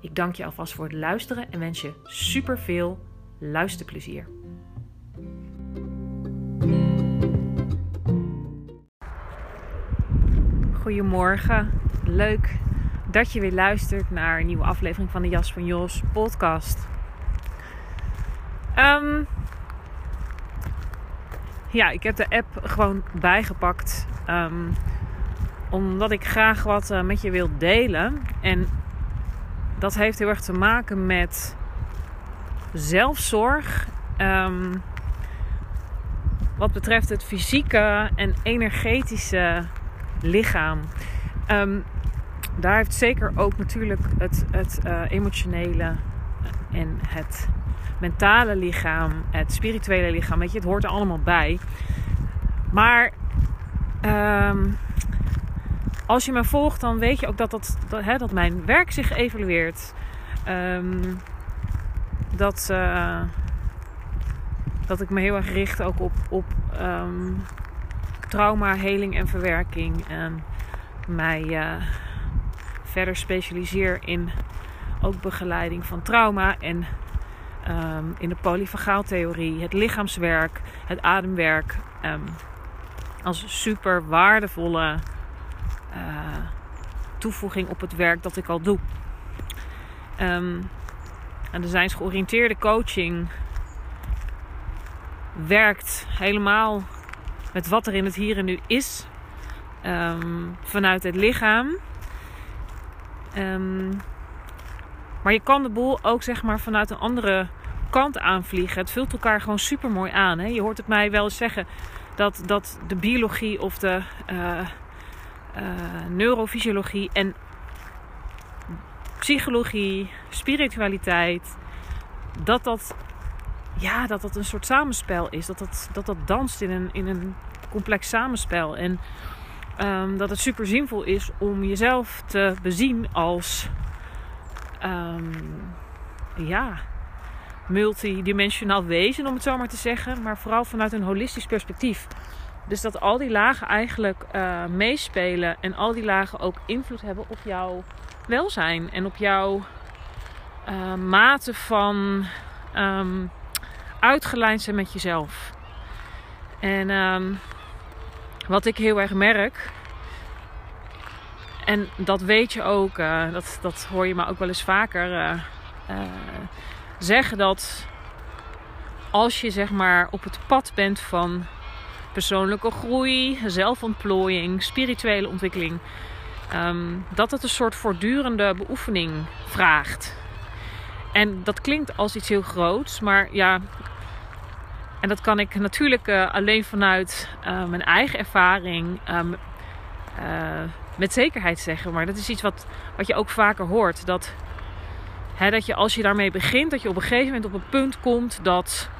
Ik dank je alvast voor het luisteren en wens je super veel luisterplezier. Goedemorgen, leuk dat je weer luistert naar een nieuwe aflevering van de Jas van Jos podcast. Ehm, ja, ik heb de app gewoon bijgepakt. ehm, omdat ik graag wat eh, met je wil delen. En dat heeft heel erg te maken met zelfzorg. ehm, wat betreft het fysieke en energetische lichaam. Ehm, daar heeft zeker ook natuurlijk het, het eh, emotionele en het mentale lichaam, het spirituele lichaam. Weet je, het hoort er allemaal bij. Maar ehm, als je me volgt, dan weet je ook dat, dat, dat, hè, dat mijn werk zich evalueert. Ehm, dat, eh, dat ik me heel erg richt ook op, op ehm, trauma, heling en verwerking. En mij eh, verder specialiseer in ook begeleiding van trauma en ehm, in de polyvagaaltheorie, het lichaamswerk, het ademwerk. als super waardevolle toevoeging op het werk dat ik al doe. Ehm, en de zijnsgeoriënteerde coaching werkt helemaal met wat er in het hier en nu is. ehm, vanuit het lichaam. Ehm, maar je kan de boel ook zeg maar vanuit een andere kant aanvliegen. Het vult elkaar gewoon super mooi aan. Hè? Je hoort het mij wel eens zeggen dat, dat de biologie of de eh, eh, neurofysiologie en psychologie, spiritualiteit, dat dat, ja, dat dat een soort samenspel is. Dat dat, dat, dat danst in een, in een complex samenspel. En ehm, dat het super zinvol is om jezelf te bezien als ehm, ja, multidimensionaal wezen, om het zo maar te zeggen. Maar vooral vanuit een holistisch perspectief. Dus dat al die lagen eigenlijk eh, meespelen en al die lagen ook invloed hebben op jouw welzijn en op jouw eh, mate van ehm, uitgelijnd zijn met jezelf. En ehm, wat ik heel erg merk, en dat weet je ook, eh, dat, dat hoor je me ook wel eens vaker zeggen, dat als je zeg maar op het pad bent van persoonlijke groei, zelfontplooiing, spirituele ontwikkeling, ehm, dat het een soort voortdurende beoefening vraagt. En dat klinkt als iets heel groots, maar ja, en dat kan ik natuurlijk eh, alleen vanuit eh, mijn eigen ervaring ehm, eh, met zekerheid zeggen. Maar dat is iets wat, wat je ook vaker hoort. Dat, hè, dat je als je daarmee begint, dat je op een gegeven moment op een punt komt dat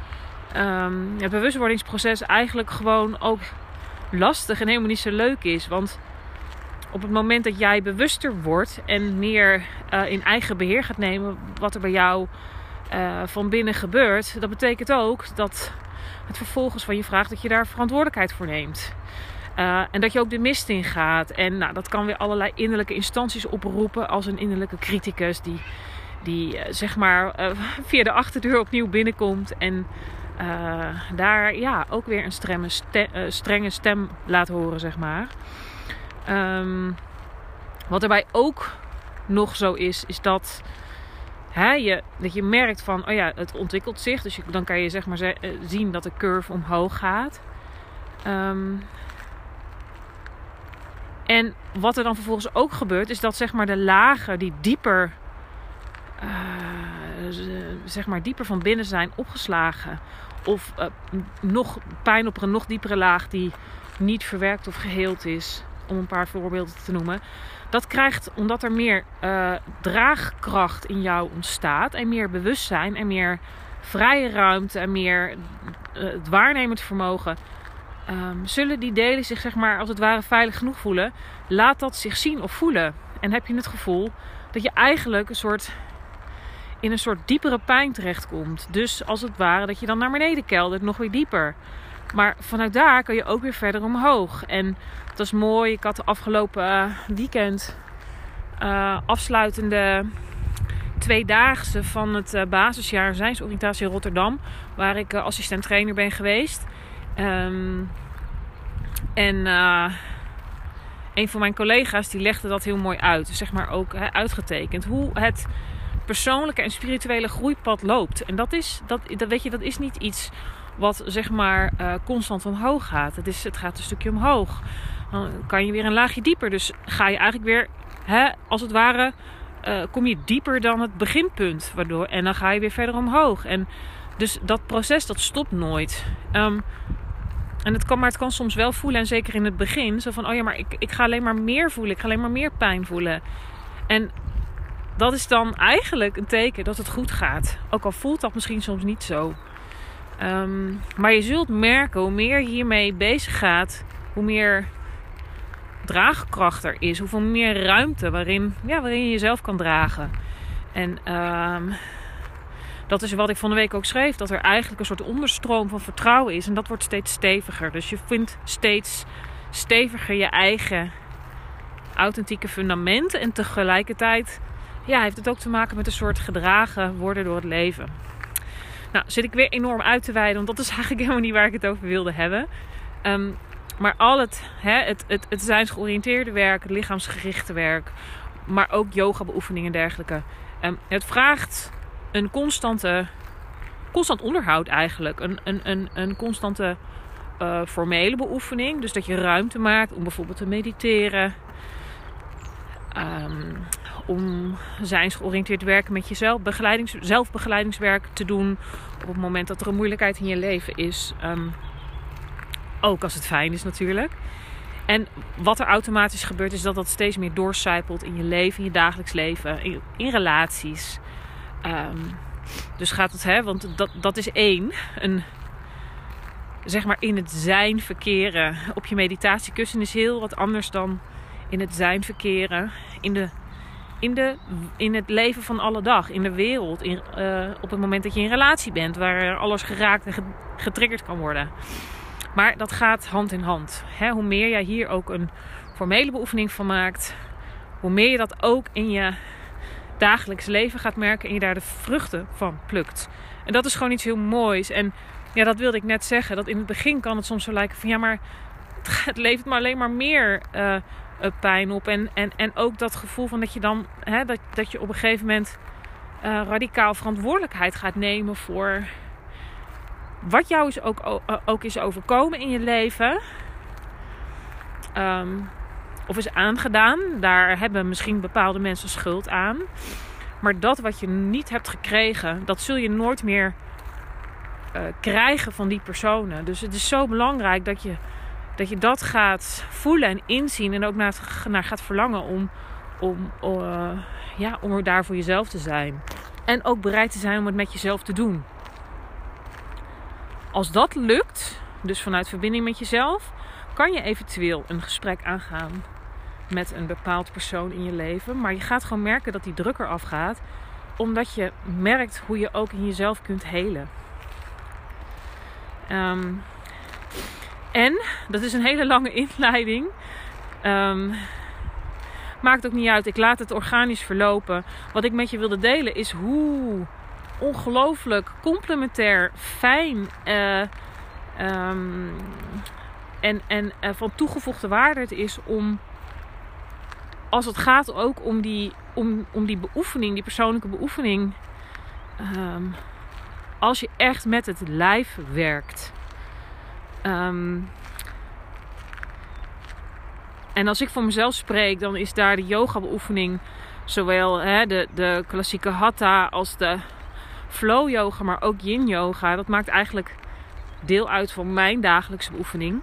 ehm, het bewustwordingsproces eigenlijk gewoon ook lastig en helemaal niet zo leuk is. Want op het moment dat jij bewuster wordt en meer eh, in eigen beheer gaat nemen wat er bij jou eh, van binnen gebeurt, dat betekent ook dat het vervolgens van je vraagt dat je daar verantwoordelijkheid voor neemt. Eh, en dat je ook de mist in gaat. En nou, dat kan weer allerlei innerlijke instanties oproepen. Als een innerlijke criticus die, die zeg maar via de achterdeur opnieuw binnenkomt. En eh, daar ja, ook weer een strenge, eh, strenge stem laat horen, zeg maar. Ehm, wat erbij ook nog zo is, is dat hè, je, dat je merkt van, oh ja, het ontwikkelt zich. Dus dan kan je zeg maar eh, zien dat de curve omhoog gaat. Ehm, en wat er dan vervolgens ook gebeurt, is dat zeg maar de lagen die dieper, zeg maar dieper van binnen zijn opgeslagen. Of uh, nog pijn op een nog diepere laag die niet verwerkt of geheeld is. Om een paar voorbeelden te noemen. Dat krijgt, omdat er meer uh, draagkracht in jou ontstaat. En meer bewustzijn en meer vrije ruimte en meer het waarnemend vermogen um, zullen die delen zich zeg maar als het ware veilig genoeg voelen. Laat dat zich zien of voelen. En heb je het gevoel dat je eigenlijk een soort in een soort diepere pijn terechtkomt. Dus als het ware dat je dan naar beneden keldert, nog weer dieper. Maar vanuit daar kan je ook weer verder omhoog. En dat is mooi. Ik had de afgelopen uh, weekend uh, afsluitende tweedaagse van het uh, basisjaar Zijnsoriëntatie Rotterdam. Waar ik assistent trainer ben geweest. Um, en uh, een van mijn collega's die legde dat heel mooi uit. Zeg maar ook uitgetekend. Hoe het persoonlijke en spirituele groeipad loopt. En dat is, dat, dat, weet je, dat is niet iets wat zeg maar uh, constant omhoog gaat. Het, is, het gaat een stukje omhoog. Dan kan je weer een laagje dieper. Dus ga je eigenlijk weer, hè, als het ware, uh, kom je dieper dan het beginpunt. Waardoor, en dan ga je weer verder omhoog. En dus dat proces dat stopt nooit. Um, en het kan, maar het kan soms wel voelen, en zeker in het begin, zo van: oh ja, maar ik, ik ga alleen maar meer voelen, ik ga alleen maar meer pijn voelen. En dat is dan eigenlijk een teken dat het goed gaat. Ook al voelt dat misschien soms niet zo. Um, maar je zult merken, hoe meer je hiermee bezig gaat, hoe meer draagkracht er is, hoeveel meer ruimte waarin, ja, waarin je jezelf kan dragen. En um, dat is wat ik van de week ook schreef. Dat er eigenlijk een soort onderstroom van vertrouwen is. En dat wordt steeds steviger. Dus je vindt steeds steviger je eigen authentieke fundament. En tegelijkertijd ja, heeft het ook te maken met een soort gedragen worden door het leven. Nou, zit ik weer enorm uit te wijden. Want dat is eigenlijk helemaal niet waar ik het over wilde hebben. Um, maar al het, hè, het, het, het zijnsgeoriënteerde werk, het lichaamsgerichte werk, maar ook yoga beoefeningen en dergelijke. Um, het vraagt een constante, constant onderhoud eigenlijk. Een, een, een, een constante uh, formele beoefening. Dus dat je ruimte maakt om bijvoorbeeld te mediteren. Um, om zijnsgeoriënteerd werken met jezelf, begeleidings, zelfbegeleidingswerk te doen op het moment dat er een moeilijkheid in je leven is. Um, ook als het fijn is natuurlijk. En wat er automatisch gebeurt is dat dat steeds meer doorcijpelt in je leven, in je dagelijks leven, in, relaties. Um, dus gaat het, hè, want dat, dat is één. Een, zeg maar in het zijn verkeren op je meditatiekussen is heel wat anders dan in het zijn verkeren in, de, in, de, in het leven van alle dag, in de wereld. In, uh, op het moment dat je in relatie bent, waar alles geraakt en getriggerd kan worden. Maar dat gaat hand in hand. Hè? Hoe meer jij hier ook een formele beoefening van maakt, hoe meer je dat ook in je dagelijks leven gaat merken en je daar de vruchten van plukt. En dat is gewoon iets heel moois. En ja, dat wilde ik net zeggen. Dat in het begin kan het soms zo lijken van ja, maar het levert maar alleen maar meer uh, pijn op. En, en, en ook dat gevoel van dat je dan hè, dat, dat je op een gegeven moment uh, radicaal verantwoordelijkheid gaat nemen voor wat jou is ook, ook is overkomen in je leven. Um, of is aangedaan. Daar hebben misschien bepaalde mensen schuld aan. Maar dat wat je niet hebt gekregen, dat zul je nooit meer krijgen van die personen. Dus het is zo belangrijk dat je dat, je dat gaat voelen en inzien. En ook naar, gaat verlangen om, om, uh, ja, om daar voor jezelf te zijn. En ook bereid te zijn om het met jezelf te doen. Als dat lukt, dus vanuit verbinding met jezelf, kan je eventueel een gesprek aangaan met een bepaald persoon in je leven. Maar je gaat gewoon merken dat die druk eraf gaat. Omdat je merkt hoe je ook in jezelf kunt helen. Um, en, dat is een hele lange inleiding. Um, maakt ook niet uit. Ik laat het organisch verlopen. Wat ik met je wilde delen is hoe ongelooflijk complementair, fijn uh, um, en, en uh, van toegevoegde waarde het is om als het gaat ook om die, om, om die beoefening, die persoonlijke beoefening. Ehm, als je echt met het lijf werkt. Ehm, en als ik voor mezelf spreek, dan is daar de yoga beoefening zowel hè, de, de klassieke hatha als de flow yoga, maar ook yin yoga. Dat maakt eigenlijk deel uit van mijn dagelijkse beoefening.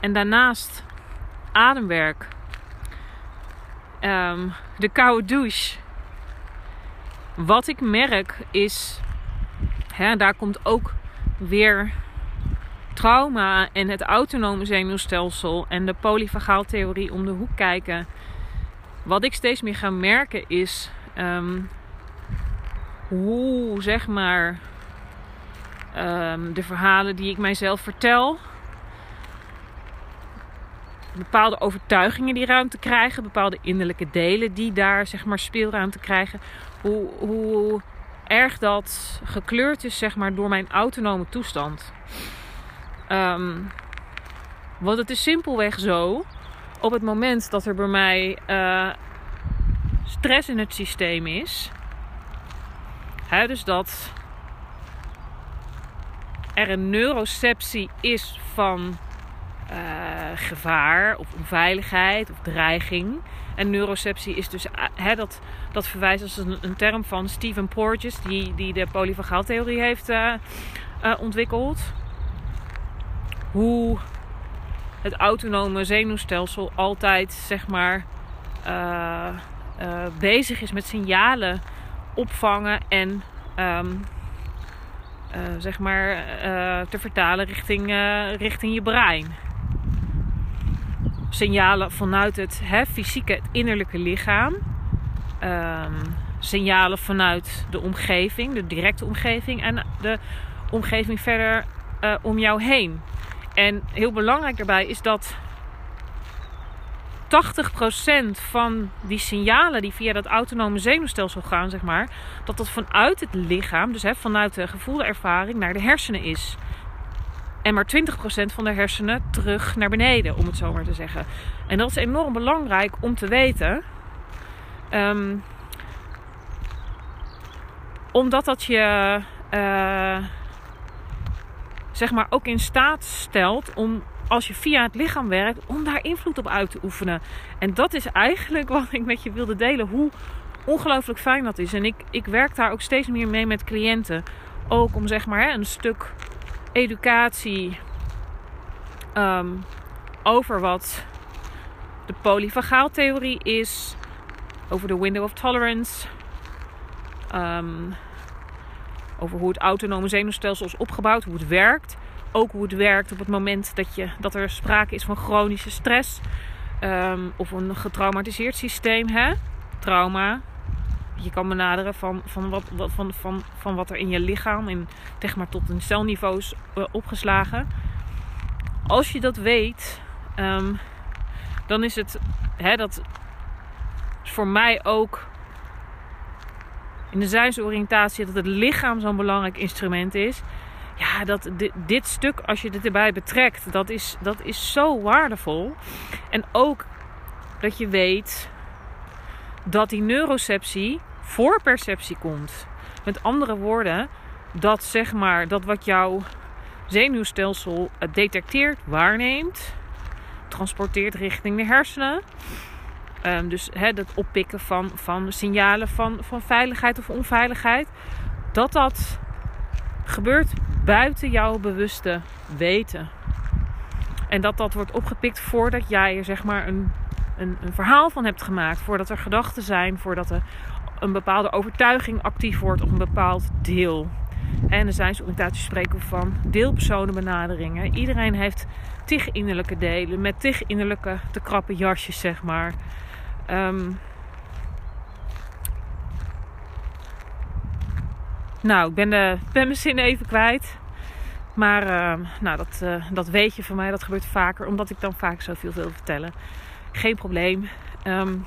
En daarnaast ademwerk. Ehm, de koude douche. Wat ik merk is, hè, daar komt ook weer trauma en het autonome zenuwstelsel en de polyvagaaltheorie om de hoek kijken. Wat ik steeds meer ga merken is ehm, hoe zeg maar ehm, de verhalen die ik mijzelf vertel, bepaalde overtuigingen die ruimte krijgen, bepaalde innerlijke delen die daar zeg maar speelruimte krijgen, hoe, hoe erg dat gekleurd is zeg maar door mijn autonome toestand. Um, want het is simpelweg zo, op het moment dat er bij mij uh, stress in het systeem is, hè, dus dat er een neuroceptie is van uh, gevaar of onveiligheid of dreiging. En neuroceptie is dus, hè, dat, dat verwijst als een, term van Stephen Porges, die, die de polyvagaaltheorie heeft ontwikkeld hoe het autonome zenuwstelsel altijd zeg maar uh, uh, bezig is met signalen opvangen en um, uh, zeg maar te vertalen richting, richting je brein. Signalen vanuit het hè, fysieke, het innerlijke lichaam. Um, signalen vanuit de omgeving, de directe omgeving en de omgeving verder om jou heen. En heel belangrijk daarbij is dat 80% van die signalen die via dat autonome zenuwstelsel gaan, zeg maar, dat dat vanuit het lichaam, dus hè, vanuit de gevoelde ervaring, naar de hersenen is. En maar 20% van de hersenen terug naar beneden, om het zo maar te zeggen. En dat is enorm belangrijk om te weten. Um, omdat dat je. Uh, zeg maar ook in staat stelt om als je via het lichaam werkt, om daar invloed op uit te oefenen. En dat is eigenlijk wat ik met je wilde delen. Hoe ongelooflijk fijn dat is. En ik, ik werk daar ook steeds meer mee met cliënten. Ook om zeg maar een stuk educatie um, over wat de polyvagaaltheorie is. Over de window of tolerance. Um, over hoe het autonome zenuwstelsel is opgebouwd, hoe het werkt. Ook hoe het werkt op het moment dat, je, dat er sprake is van chronische stress. Um, of een getraumatiseerd systeem. Hè? Trauma. Je kan benaderen van, van, wat, van, van, van wat er in je lichaam in, zeg maar, tot een celniveau is uh, opgeslagen. Als je dat weet, um, dan is het hè, dat is voor mij ook in de zijnsoriëntatie dat het lichaam zo'n belangrijk instrument is. Ja, dat, dit, stuk, als je dit erbij betrekt, dat is, dat is zo waardevol. En ook dat je weet dat die neuroceptie voor perceptie komt. Met andere woorden, dat zeg maar, dat wat jouw zenuwstelsel detecteert, waarneemt, transporteert richting de hersenen. Um, dus het oppikken van, van signalen van, van veiligheid of onveiligheid. Dat dat gebeurt buiten jouw bewuste weten. En dat dat wordt opgepikt voordat jij er zeg maar een, een, een verhaal van hebt gemaakt. Voordat er gedachten zijn, voordat er een bepaalde overtuiging actief wordt op een bepaald deel. En de zijnsoriëntatie spreken van deelpersonenbenaderingen. Iedereen heeft tig innerlijke delen met tig innerlijke te krappe jasjes, zeg maar. Um, nou, ik ben, de, ben mijn zin even kwijt. Maar uh, nou, dat, uh, dat weet je van mij. Dat gebeurt vaker. Omdat ik dan vaak zoveel wil vertellen. Geen probleem. Um,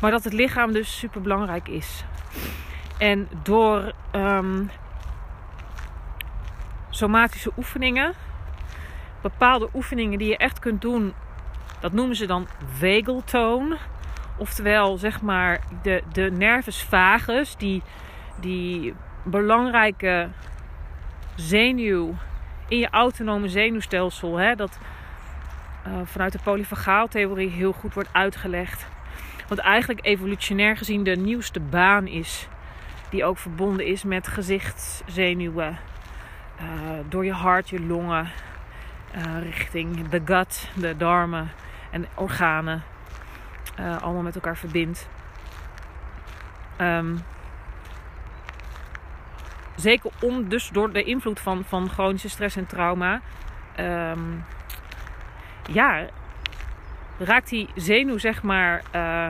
maar dat het lichaam dus super belangrijk is. En door somatische oefeningen. Bepaalde oefeningen die je echt kunt doen Dat noemen ze dan vagal tone. Oftewel, zeg maar, de, de nervus vagus, die, die belangrijke zenuw in je autonome zenuwstelsel, hè, dat uh, vanuit de polyvagaaltheorie heel goed wordt uitgelegd. Wat eigenlijk evolutionair gezien de nieuwste baan is, die ook verbonden is met gezichtszenuwen, uh, door je hart, je longen, uh, richting de gut, de darmen en organen, allemaal met elkaar verbindt. Um, zeker om, dus door de invloed van, van chronische stress en trauma. Um, ja, raakt die zenuw, zeg maar. Uh,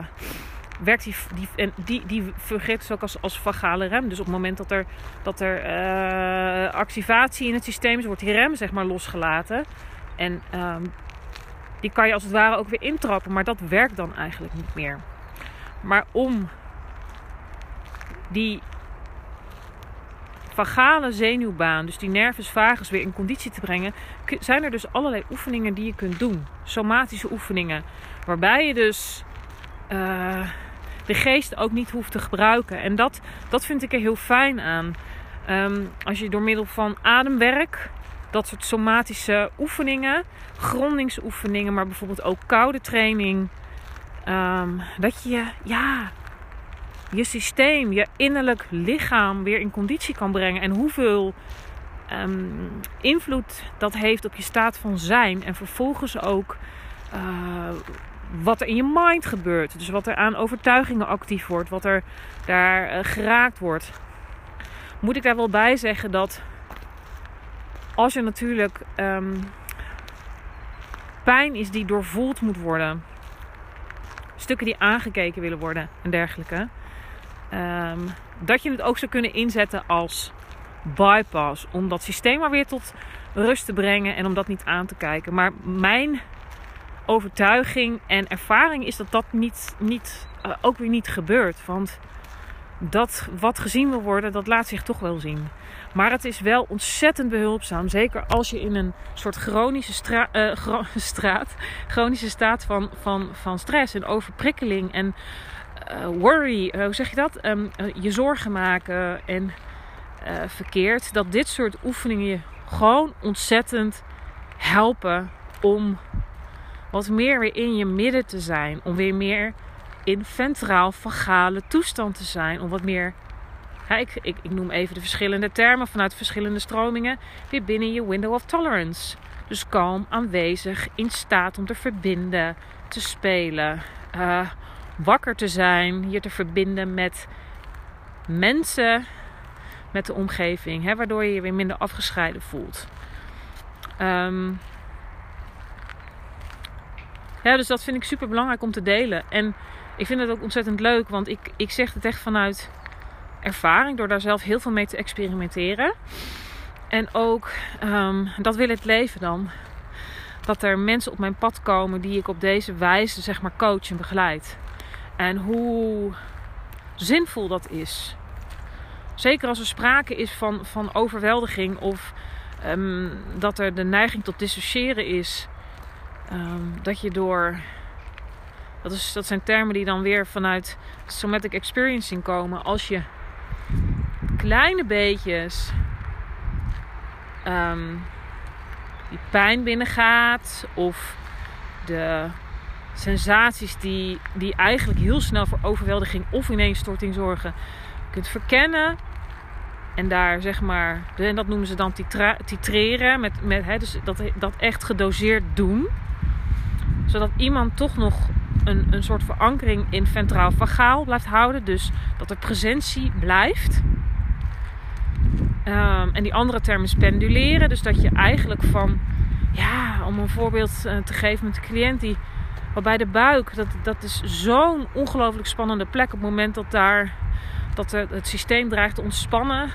werkt die, die, en die, die dus ook als, als vagale rem. Dus op het moment dat er, dat er uh, activatie in het systeem is, wordt die rem zeg maar losgelaten. En um, die kan je als het ware ook weer intrappen, maar dat werkt dan eigenlijk niet meer. Maar om die vagale zenuwbaan, dus die nervus vagus, weer in conditie te brengen, zijn er dus allerlei oefeningen die je kunt doen. Somatische oefeningen. Waarbij je dus uh, de geest ook niet hoeft te gebruiken. En dat, dat vind ik er heel fijn aan. Um, als je door middel van ademwerk, dat soort somatische oefeningen, grondingsoefeningen, maar bijvoorbeeld ook koude training. Um, dat je ja, je systeem, je innerlijk lichaam weer in conditie kan brengen. En hoeveel um, invloed dat heeft op je staat van zijn. En vervolgens ook uh, wat er in je mind gebeurt. Dus wat er aan overtuigingen actief wordt. Wat er daar uh, geraakt wordt. Moet ik daar wel bij zeggen dat als er natuurlijk um, pijn is die doorvoeld moet worden. Stukken die aangekeken willen worden en dergelijke Um, dat je het ook zou kunnen inzetten als bypass. Om dat systeem maar weer tot rust te brengen en om dat niet aan te kijken. Maar mijn overtuiging en ervaring is dat dat niet, niet, uh, ook weer niet gebeurt. Want dat wat gezien wil worden, dat laat zich toch wel zien. Maar het is wel ontzettend behulpzaam. Zeker als je in een soort chronische uh, straat, chronische staat van, van, van stress en overprikkeling en uh, worry, uh, hoe zeg je dat? Uh, je zorgen maken en verkeerd. Dat dit soort oefeningen je gewoon ontzettend helpen om wat meer weer in je midden te zijn. Om weer meer in ventraal-vagale toestand te zijn. Om wat meer, ik, ik, ik noem even de verschillende termen vanuit verschillende stromingen, weer binnen je window of tolerance. Dus kalm, aanwezig, in staat om te verbinden, te spelen. Uh, wakker te zijn, je te verbinden met mensen, met de omgeving, hè, waardoor je je weer minder afgescheiden voelt. Um, ja, dus dat vind ik super belangrijk om te delen. En ik vind het ook ontzettend leuk, want ik, ik zeg het echt vanuit ervaring, door daar zelf heel veel mee te experimenteren. En ook, um, dat wil het leven dan. Dat er mensen op mijn pad komen die ik op deze wijze, zeg maar, coach en begeleid. En hoe zinvol dat is. Zeker als er sprake is van, van overweldiging of um, dat er de neiging tot dissociëren is. Um, dat je door. Dat, is, dat zijn termen die dan weer vanuit somatic experiencing komen. Als je kleine beetjes um, die pijn binnengaat of de sensaties die, die eigenlijk heel snel voor overweldiging of ineenstorting zorgen, kunt verkennen. En daar zeg maar, en dat noemen ze dan titreren, met, met, hè, dus dat, dat echt gedoseerd doen. Zodat iemand toch nog een, een soort verankering in ventraal vagaal blijft houden. Dus dat er presentie blijft. Um, en die andere term is penduleren. Dus dat je eigenlijk van, ja, om een voorbeeld uh, te geven met een cliënt die bij de buik, dat, dat is zo'n ongelooflijk spannende plek. Op het moment dat, daar, dat het systeem dreigt te ontspannen.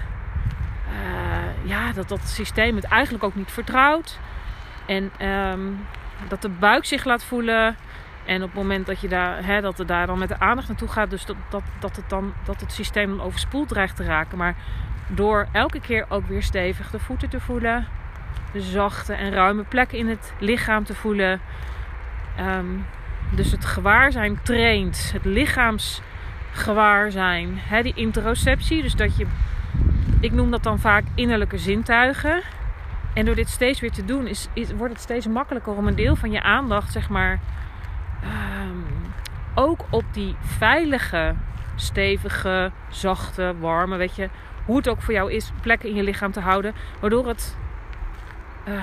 Uh, ja, dat dat systeem het eigenlijk ook niet vertrouwt. En um, dat de buik zich laat voelen. En op het moment dat je daar, hè, dat er daar dan met de aandacht naartoe gaat, dus dat, dat, dat, het dan, dat het systeem dan overspoeld dreigt te raken. Maar door elke keer ook weer stevig de voeten te voelen, de zachte en ruime plekken in het lichaam te voelen, Ehm, dus het gewaarzijn traint, het lichaamsgewaarzijn, hè, die interoceptie. Dus dat je, ik noem dat dan vaak innerlijke zintuigen. En door dit steeds weer te doen, is, wordt het steeds makkelijker om een deel van je aandacht, zeg maar, ehm, ook op die veilige, stevige, zachte, warme, weet je, hoe het ook voor jou is, plekken in je lichaam te houden. Waardoor het uh,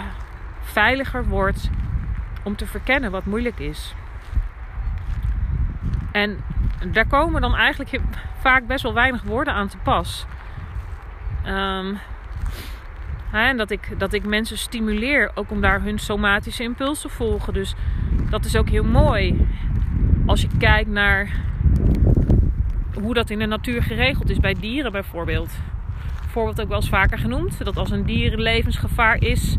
veiliger wordt om te verkennen wat moeilijk is. En daar komen dan eigenlijk vaak best wel weinig woorden aan te pas. Um, en dat ik, dat ik mensen stimuleer ook om daar hun somatische impuls te volgen. Dus dat is ook heel mooi. Als je kijkt naar hoe dat in de natuur geregeld is, bij dieren bijvoorbeeld. Voorbeeld ook wel eens vaker genoemd. Dat als een dier levensgevaar is,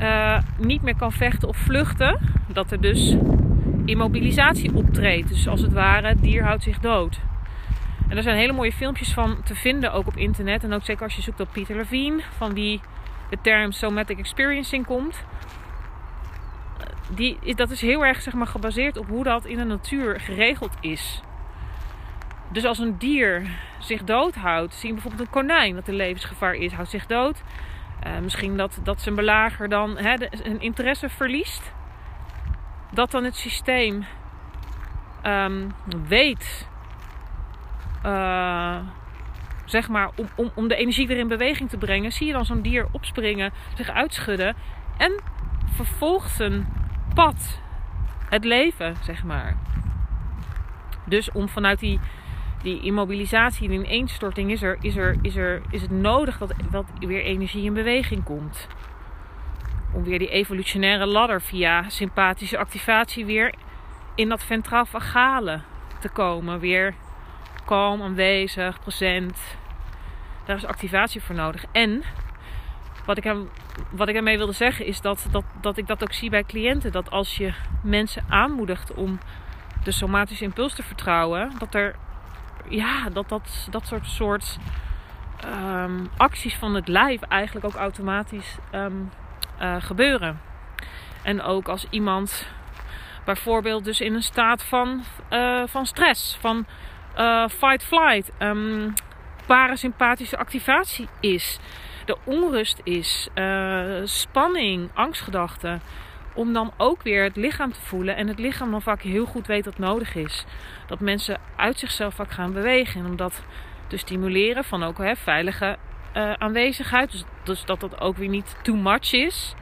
uh, niet meer kan vechten of vluchten. Dat er dus immobilisatie optreedt. Dus als het ware, het dier houdt zich dood. En er zijn hele mooie filmpjes van te vinden, ook op internet. En ook zeker als je zoekt op Peter Levine, van wie de term somatic experiencing komt. Die, dat is heel erg zeg maar, gebaseerd op hoe dat in de natuur geregeld is. Dus als een dier zich doodhoudt, zie je bijvoorbeeld een konijn dat in levensgevaar is, houdt zich dood. Uh, misschien dat, dat zijn belager dan hè, een interesse verliest. Dat dan het systeem um, weet uh, zeg maar, om, om, om de energie weer in beweging te brengen, zie je dan zo'n dier opspringen, zich uitschudden en vervolgt zijn pad, het leven, zeg maar. Dus om vanuit die, die immobilisatie, die ineenstorting, is, er, is, er, is, er, is het nodig dat, dat weer energie in beweging komt. Om weer die evolutionaire ladder via sympathische activatie weer in dat ventraal vagale te komen. Weer kalm, aanwezig, present. Daar is activatie voor nodig. En wat ik, hem, wat ik ermee wilde zeggen is dat, dat, dat ik dat ook zie bij cliënten. Dat als je mensen aanmoedigt om de somatische impuls te vertrouwen, dat er ja, dat, dat, dat soort, soort um, acties van het lijf eigenlijk ook automatisch um, uh, gebeuren. En ook als iemand bijvoorbeeld dus in een staat van, uh, van stress, van uh, fight-flight, um, parasympathische activatie is, de onrust is, uh, spanning, angstgedachten. Om dan ook weer het lichaam te voelen en het lichaam dan vaak heel goed weet wat nodig is. Dat mensen uit zichzelf vaak gaan bewegen. En om dat te stimuleren van ook hè, veilige uh, aanwezigheid. Dus, dus dat dat ook weer niet too much is.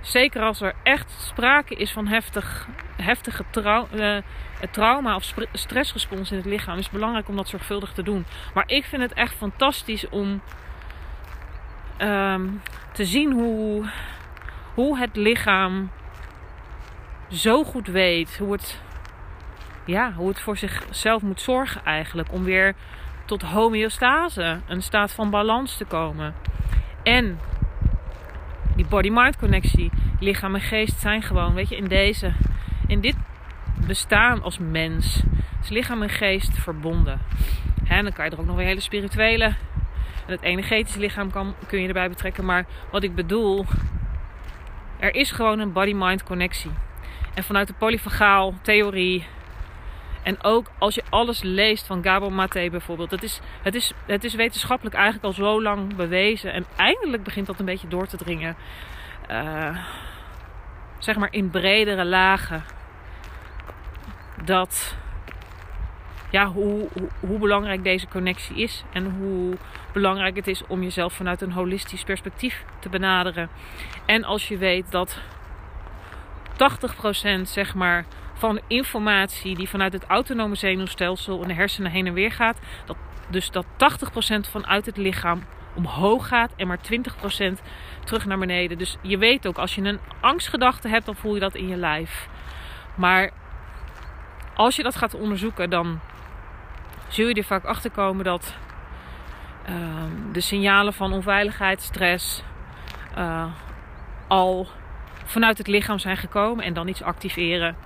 Zeker als er echt sprake is van heftig, heftige uh, trauma of stressrespons in het lichaam, is het belangrijk om dat zorgvuldig te doen. Maar ik vind het echt fantastisch om um, te zien hoe, hoe het lichaam zo goed weet hoe het, ja, hoe het voor zichzelf moet zorgen eigenlijk. Om weer tot homeostase, een staat van balans te komen. En die body-mind connectie, lichaam en geest zijn gewoon, weet je, in deze, in dit bestaan als mens, is lichaam en geest verbonden. En dan kan je er ook nog weer hele spirituele en het energetische lichaam kan, kun je erbij betrekken. Maar wat ik bedoel, er is gewoon een body-mind connectie. En vanuit de polyfagaal theorie en ook als je alles leest van Gabor Mate bijvoorbeeld. Het is, het, is, het is wetenschappelijk eigenlijk al zo lang bewezen. En eindelijk begint dat een beetje door te dringen. Uh, zeg maar in bredere lagen. Dat ja, hoe, hoe, belangrijk deze connectie is. En hoe belangrijk het is om jezelf vanuit een holistisch perspectief te benaderen. En als je weet dat 80% zeg maar van informatie die vanuit het autonome zenuwstelsel in de hersenen heen en weer gaat. Dat, dus dat 80% vanuit het lichaam omhoog gaat en maar 20% terug naar beneden. Dus je weet ook, als je een angstgedachte hebt, dan voel je dat in je lijf. Maar als je dat gaat onderzoeken, dan zul je er vaak achter komen dat uh, de signalen van onveiligheid, stress uh, al vanuit het lichaam zijn gekomen en dan iets activeren.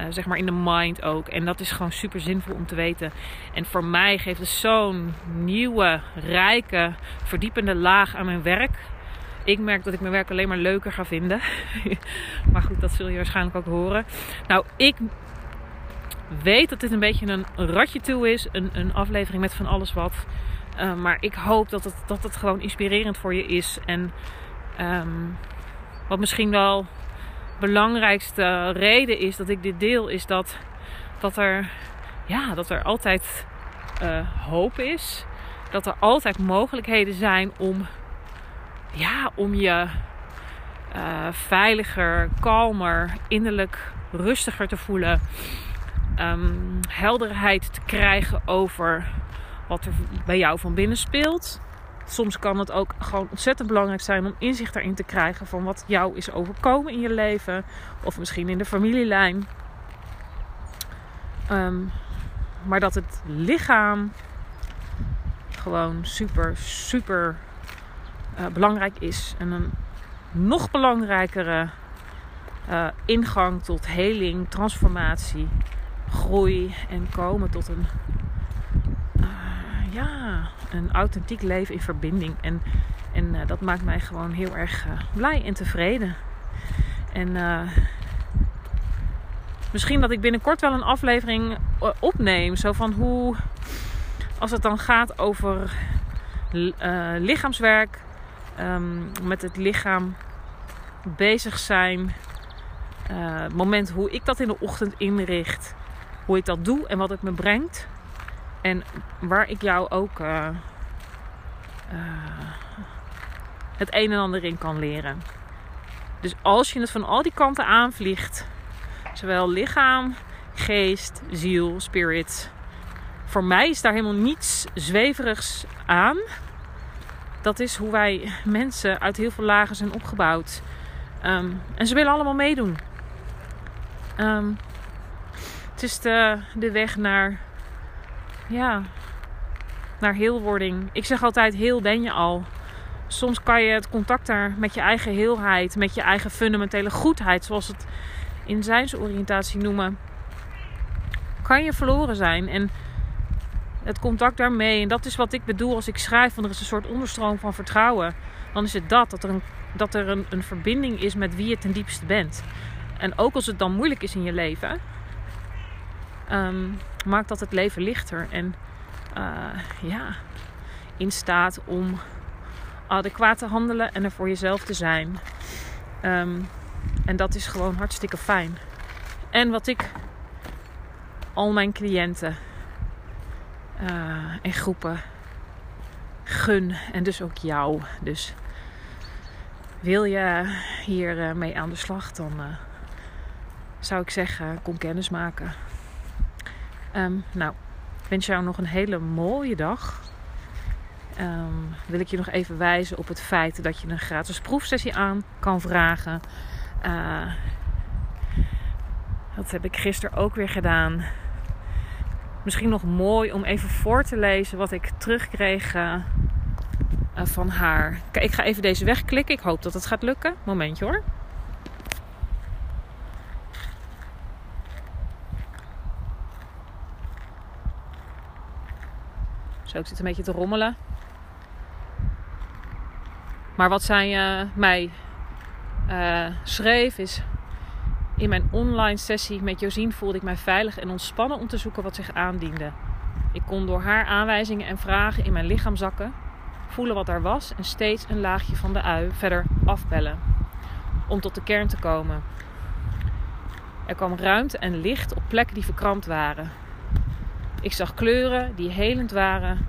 Uh, zeg maar in de mind ook. En dat is gewoon super zinvol om te weten. En voor mij geeft het zo'n nieuwe, rijke, verdiepende laag aan mijn werk. Ik merk dat ik mijn werk alleen maar leuker ga vinden. maar goed, dat zul je waarschijnlijk ook horen. Nou, ik weet dat dit een beetje een ratje toe is. Een, een aflevering met van alles wat. Uh, maar ik hoop dat het, dat het gewoon inspirerend voor je is. En um, wat misschien wel belangrijkste reden is dat ik dit deel, is dat, dat, er, ja, dat er altijd uh, hoop is. Dat er altijd mogelijkheden zijn om, ja, om je uh, veiliger, kalmer, innerlijk rustiger te voelen. Um, helderheid te krijgen over wat er bij jou van binnen speelt. Soms kan het ook gewoon ontzettend belangrijk zijn om inzicht daarin te krijgen van wat jou is overkomen in je leven. Of misschien in de familielijn. Um, maar dat het lichaam gewoon super, super uh, belangrijk is. En een nog belangrijkere uh, ingang tot heling, transformatie, groei en komen tot een, uh, ja, een authentiek leven in verbinding. En, en dat maakt mij gewoon heel erg blij en tevreden. En misschien dat ik binnenkort wel een aflevering opneem. Zo van hoe, als het dan gaat over lichaamswerk, um, met het lichaam bezig zijn. Het moment hoe ik dat in de ochtend inricht. Hoe ik dat doe en wat het me brengt. En waar ik jou ook uh, het een en ander in kan leren. Dus als je het van al die kanten aanvliegt, zowel lichaam, geest, ziel, spirit. Voor mij is daar helemaal niets zweverigs aan. Dat is hoe wij mensen uit heel veel lagen zijn opgebouwd. Um, en ze willen allemaal meedoen. Um, het is de, de weg naar, ja, naar heelwording. Ik zeg altijd: heel ben je al. Soms kan je het contact daar met je eigen heelheid, met je eigen fundamentele goedheid, zoals het in zijnsoriëntatie noemen, kan je verloren zijn. En het contact daarmee, en dat is wat ik bedoel als ik schrijf, van er is een soort onderstroom van vertrouwen. Dan is het dat, dat er een, dat er een, een verbinding is met wie je ten diepste bent. En ook als het dan moeilijk is in je leven, um, maakt dat het leven lichter. En uh, ja, in staat om adequaat te handelen en er voor jezelf te zijn. Um, en dat is gewoon hartstikke fijn. En wat ik al mijn cliënten uh, en groepen gun. En dus ook jou. Dus wil je hier uh, mee aan de slag, dan zou ik zeggen, kom kennis maken. Um, nou, ik wens jou nog een hele mooie dag. Um, wil ik je nog even wijzen op het feit dat je een gratis proefsessie aan kan vragen. Uh, dat heb ik gisteren ook weer gedaan. Misschien nog mooi om even voor te lezen wat ik terugkreeg uh, van haar. Ik ga even deze wegklikken. Ik hoop dat het gaat lukken. Momentje hoor. Zo, ik zit een beetje te rommelen. Maar wat zij uh, mij uh, schreef is... In mijn online sessie met Josien voelde ik mij veilig en ontspannen om te zoeken wat zich aandiende. Ik kon door haar aanwijzingen en vragen in mijn lichaam zakken, voelen wat er was en steeds een laagje van de ui verder afbellen. Om tot de kern te komen. Er kwam ruimte en licht op plekken die verkrampt waren. Ik zag kleuren die helend waren.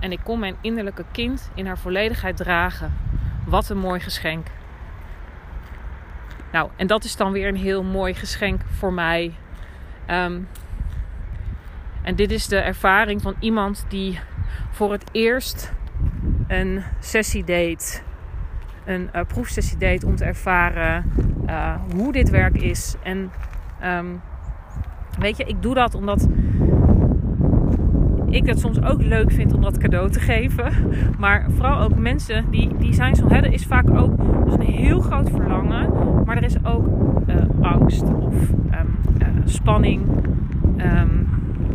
En ik kon mijn innerlijke kind in haar volledigheid dragen. Wat een mooi geschenk. Nou, en dat is dan weer een heel mooi geschenk voor mij. Um, en dit is de ervaring van iemand die voor het eerst een sessie deed. Een uh, proefsessie deed om te ervaren uh, hoe dit werk is. En um, weet je, ik doe dat omdat ik het soms ook leuk vind om dat cadeau te geven. Maar vooral ook mensen die, die zijn zo. Er is vaak ook een heel groot verlangen. Maar er is ook uh, angst of um, uh, spanning. Um,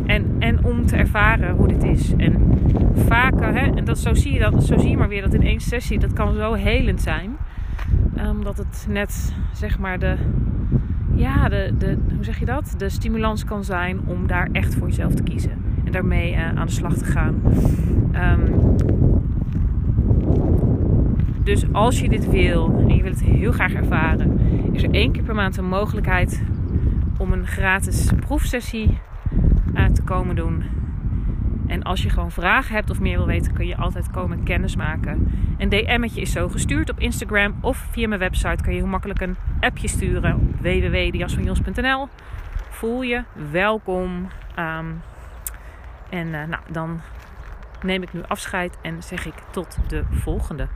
En, en om te ervaren hoe dit is. En vaker, hè, en dat, zo, zie je dat, zo zie je maar weer dat in één sessie, dat kan zo helend zijn. Omdat het net, zeg maar, de, ja, de, de, hoe zeg je dat? De stimulans kan zijn om daar echt voor jezelf te kiezen. Daarmee uh, aan de slag te gaan. Um, dus als je dit wil en je wil het heel graag ervaren, is er één keer per maand een mogelijkheid om een gratis proefsessie uh, te komen doen. En als je gewoon vragen hebt of meer wil weten, kun je altijd komen kennismaken. Een DM'tje is zo gestuurd op Instagram of via mijn website kan je heel makkelijk een appje sturen op www.jasvanjons.nl. Voel je welkom. Um, en uh, nou, dan neem ik nu afscheid en zeg ik tot de volgende.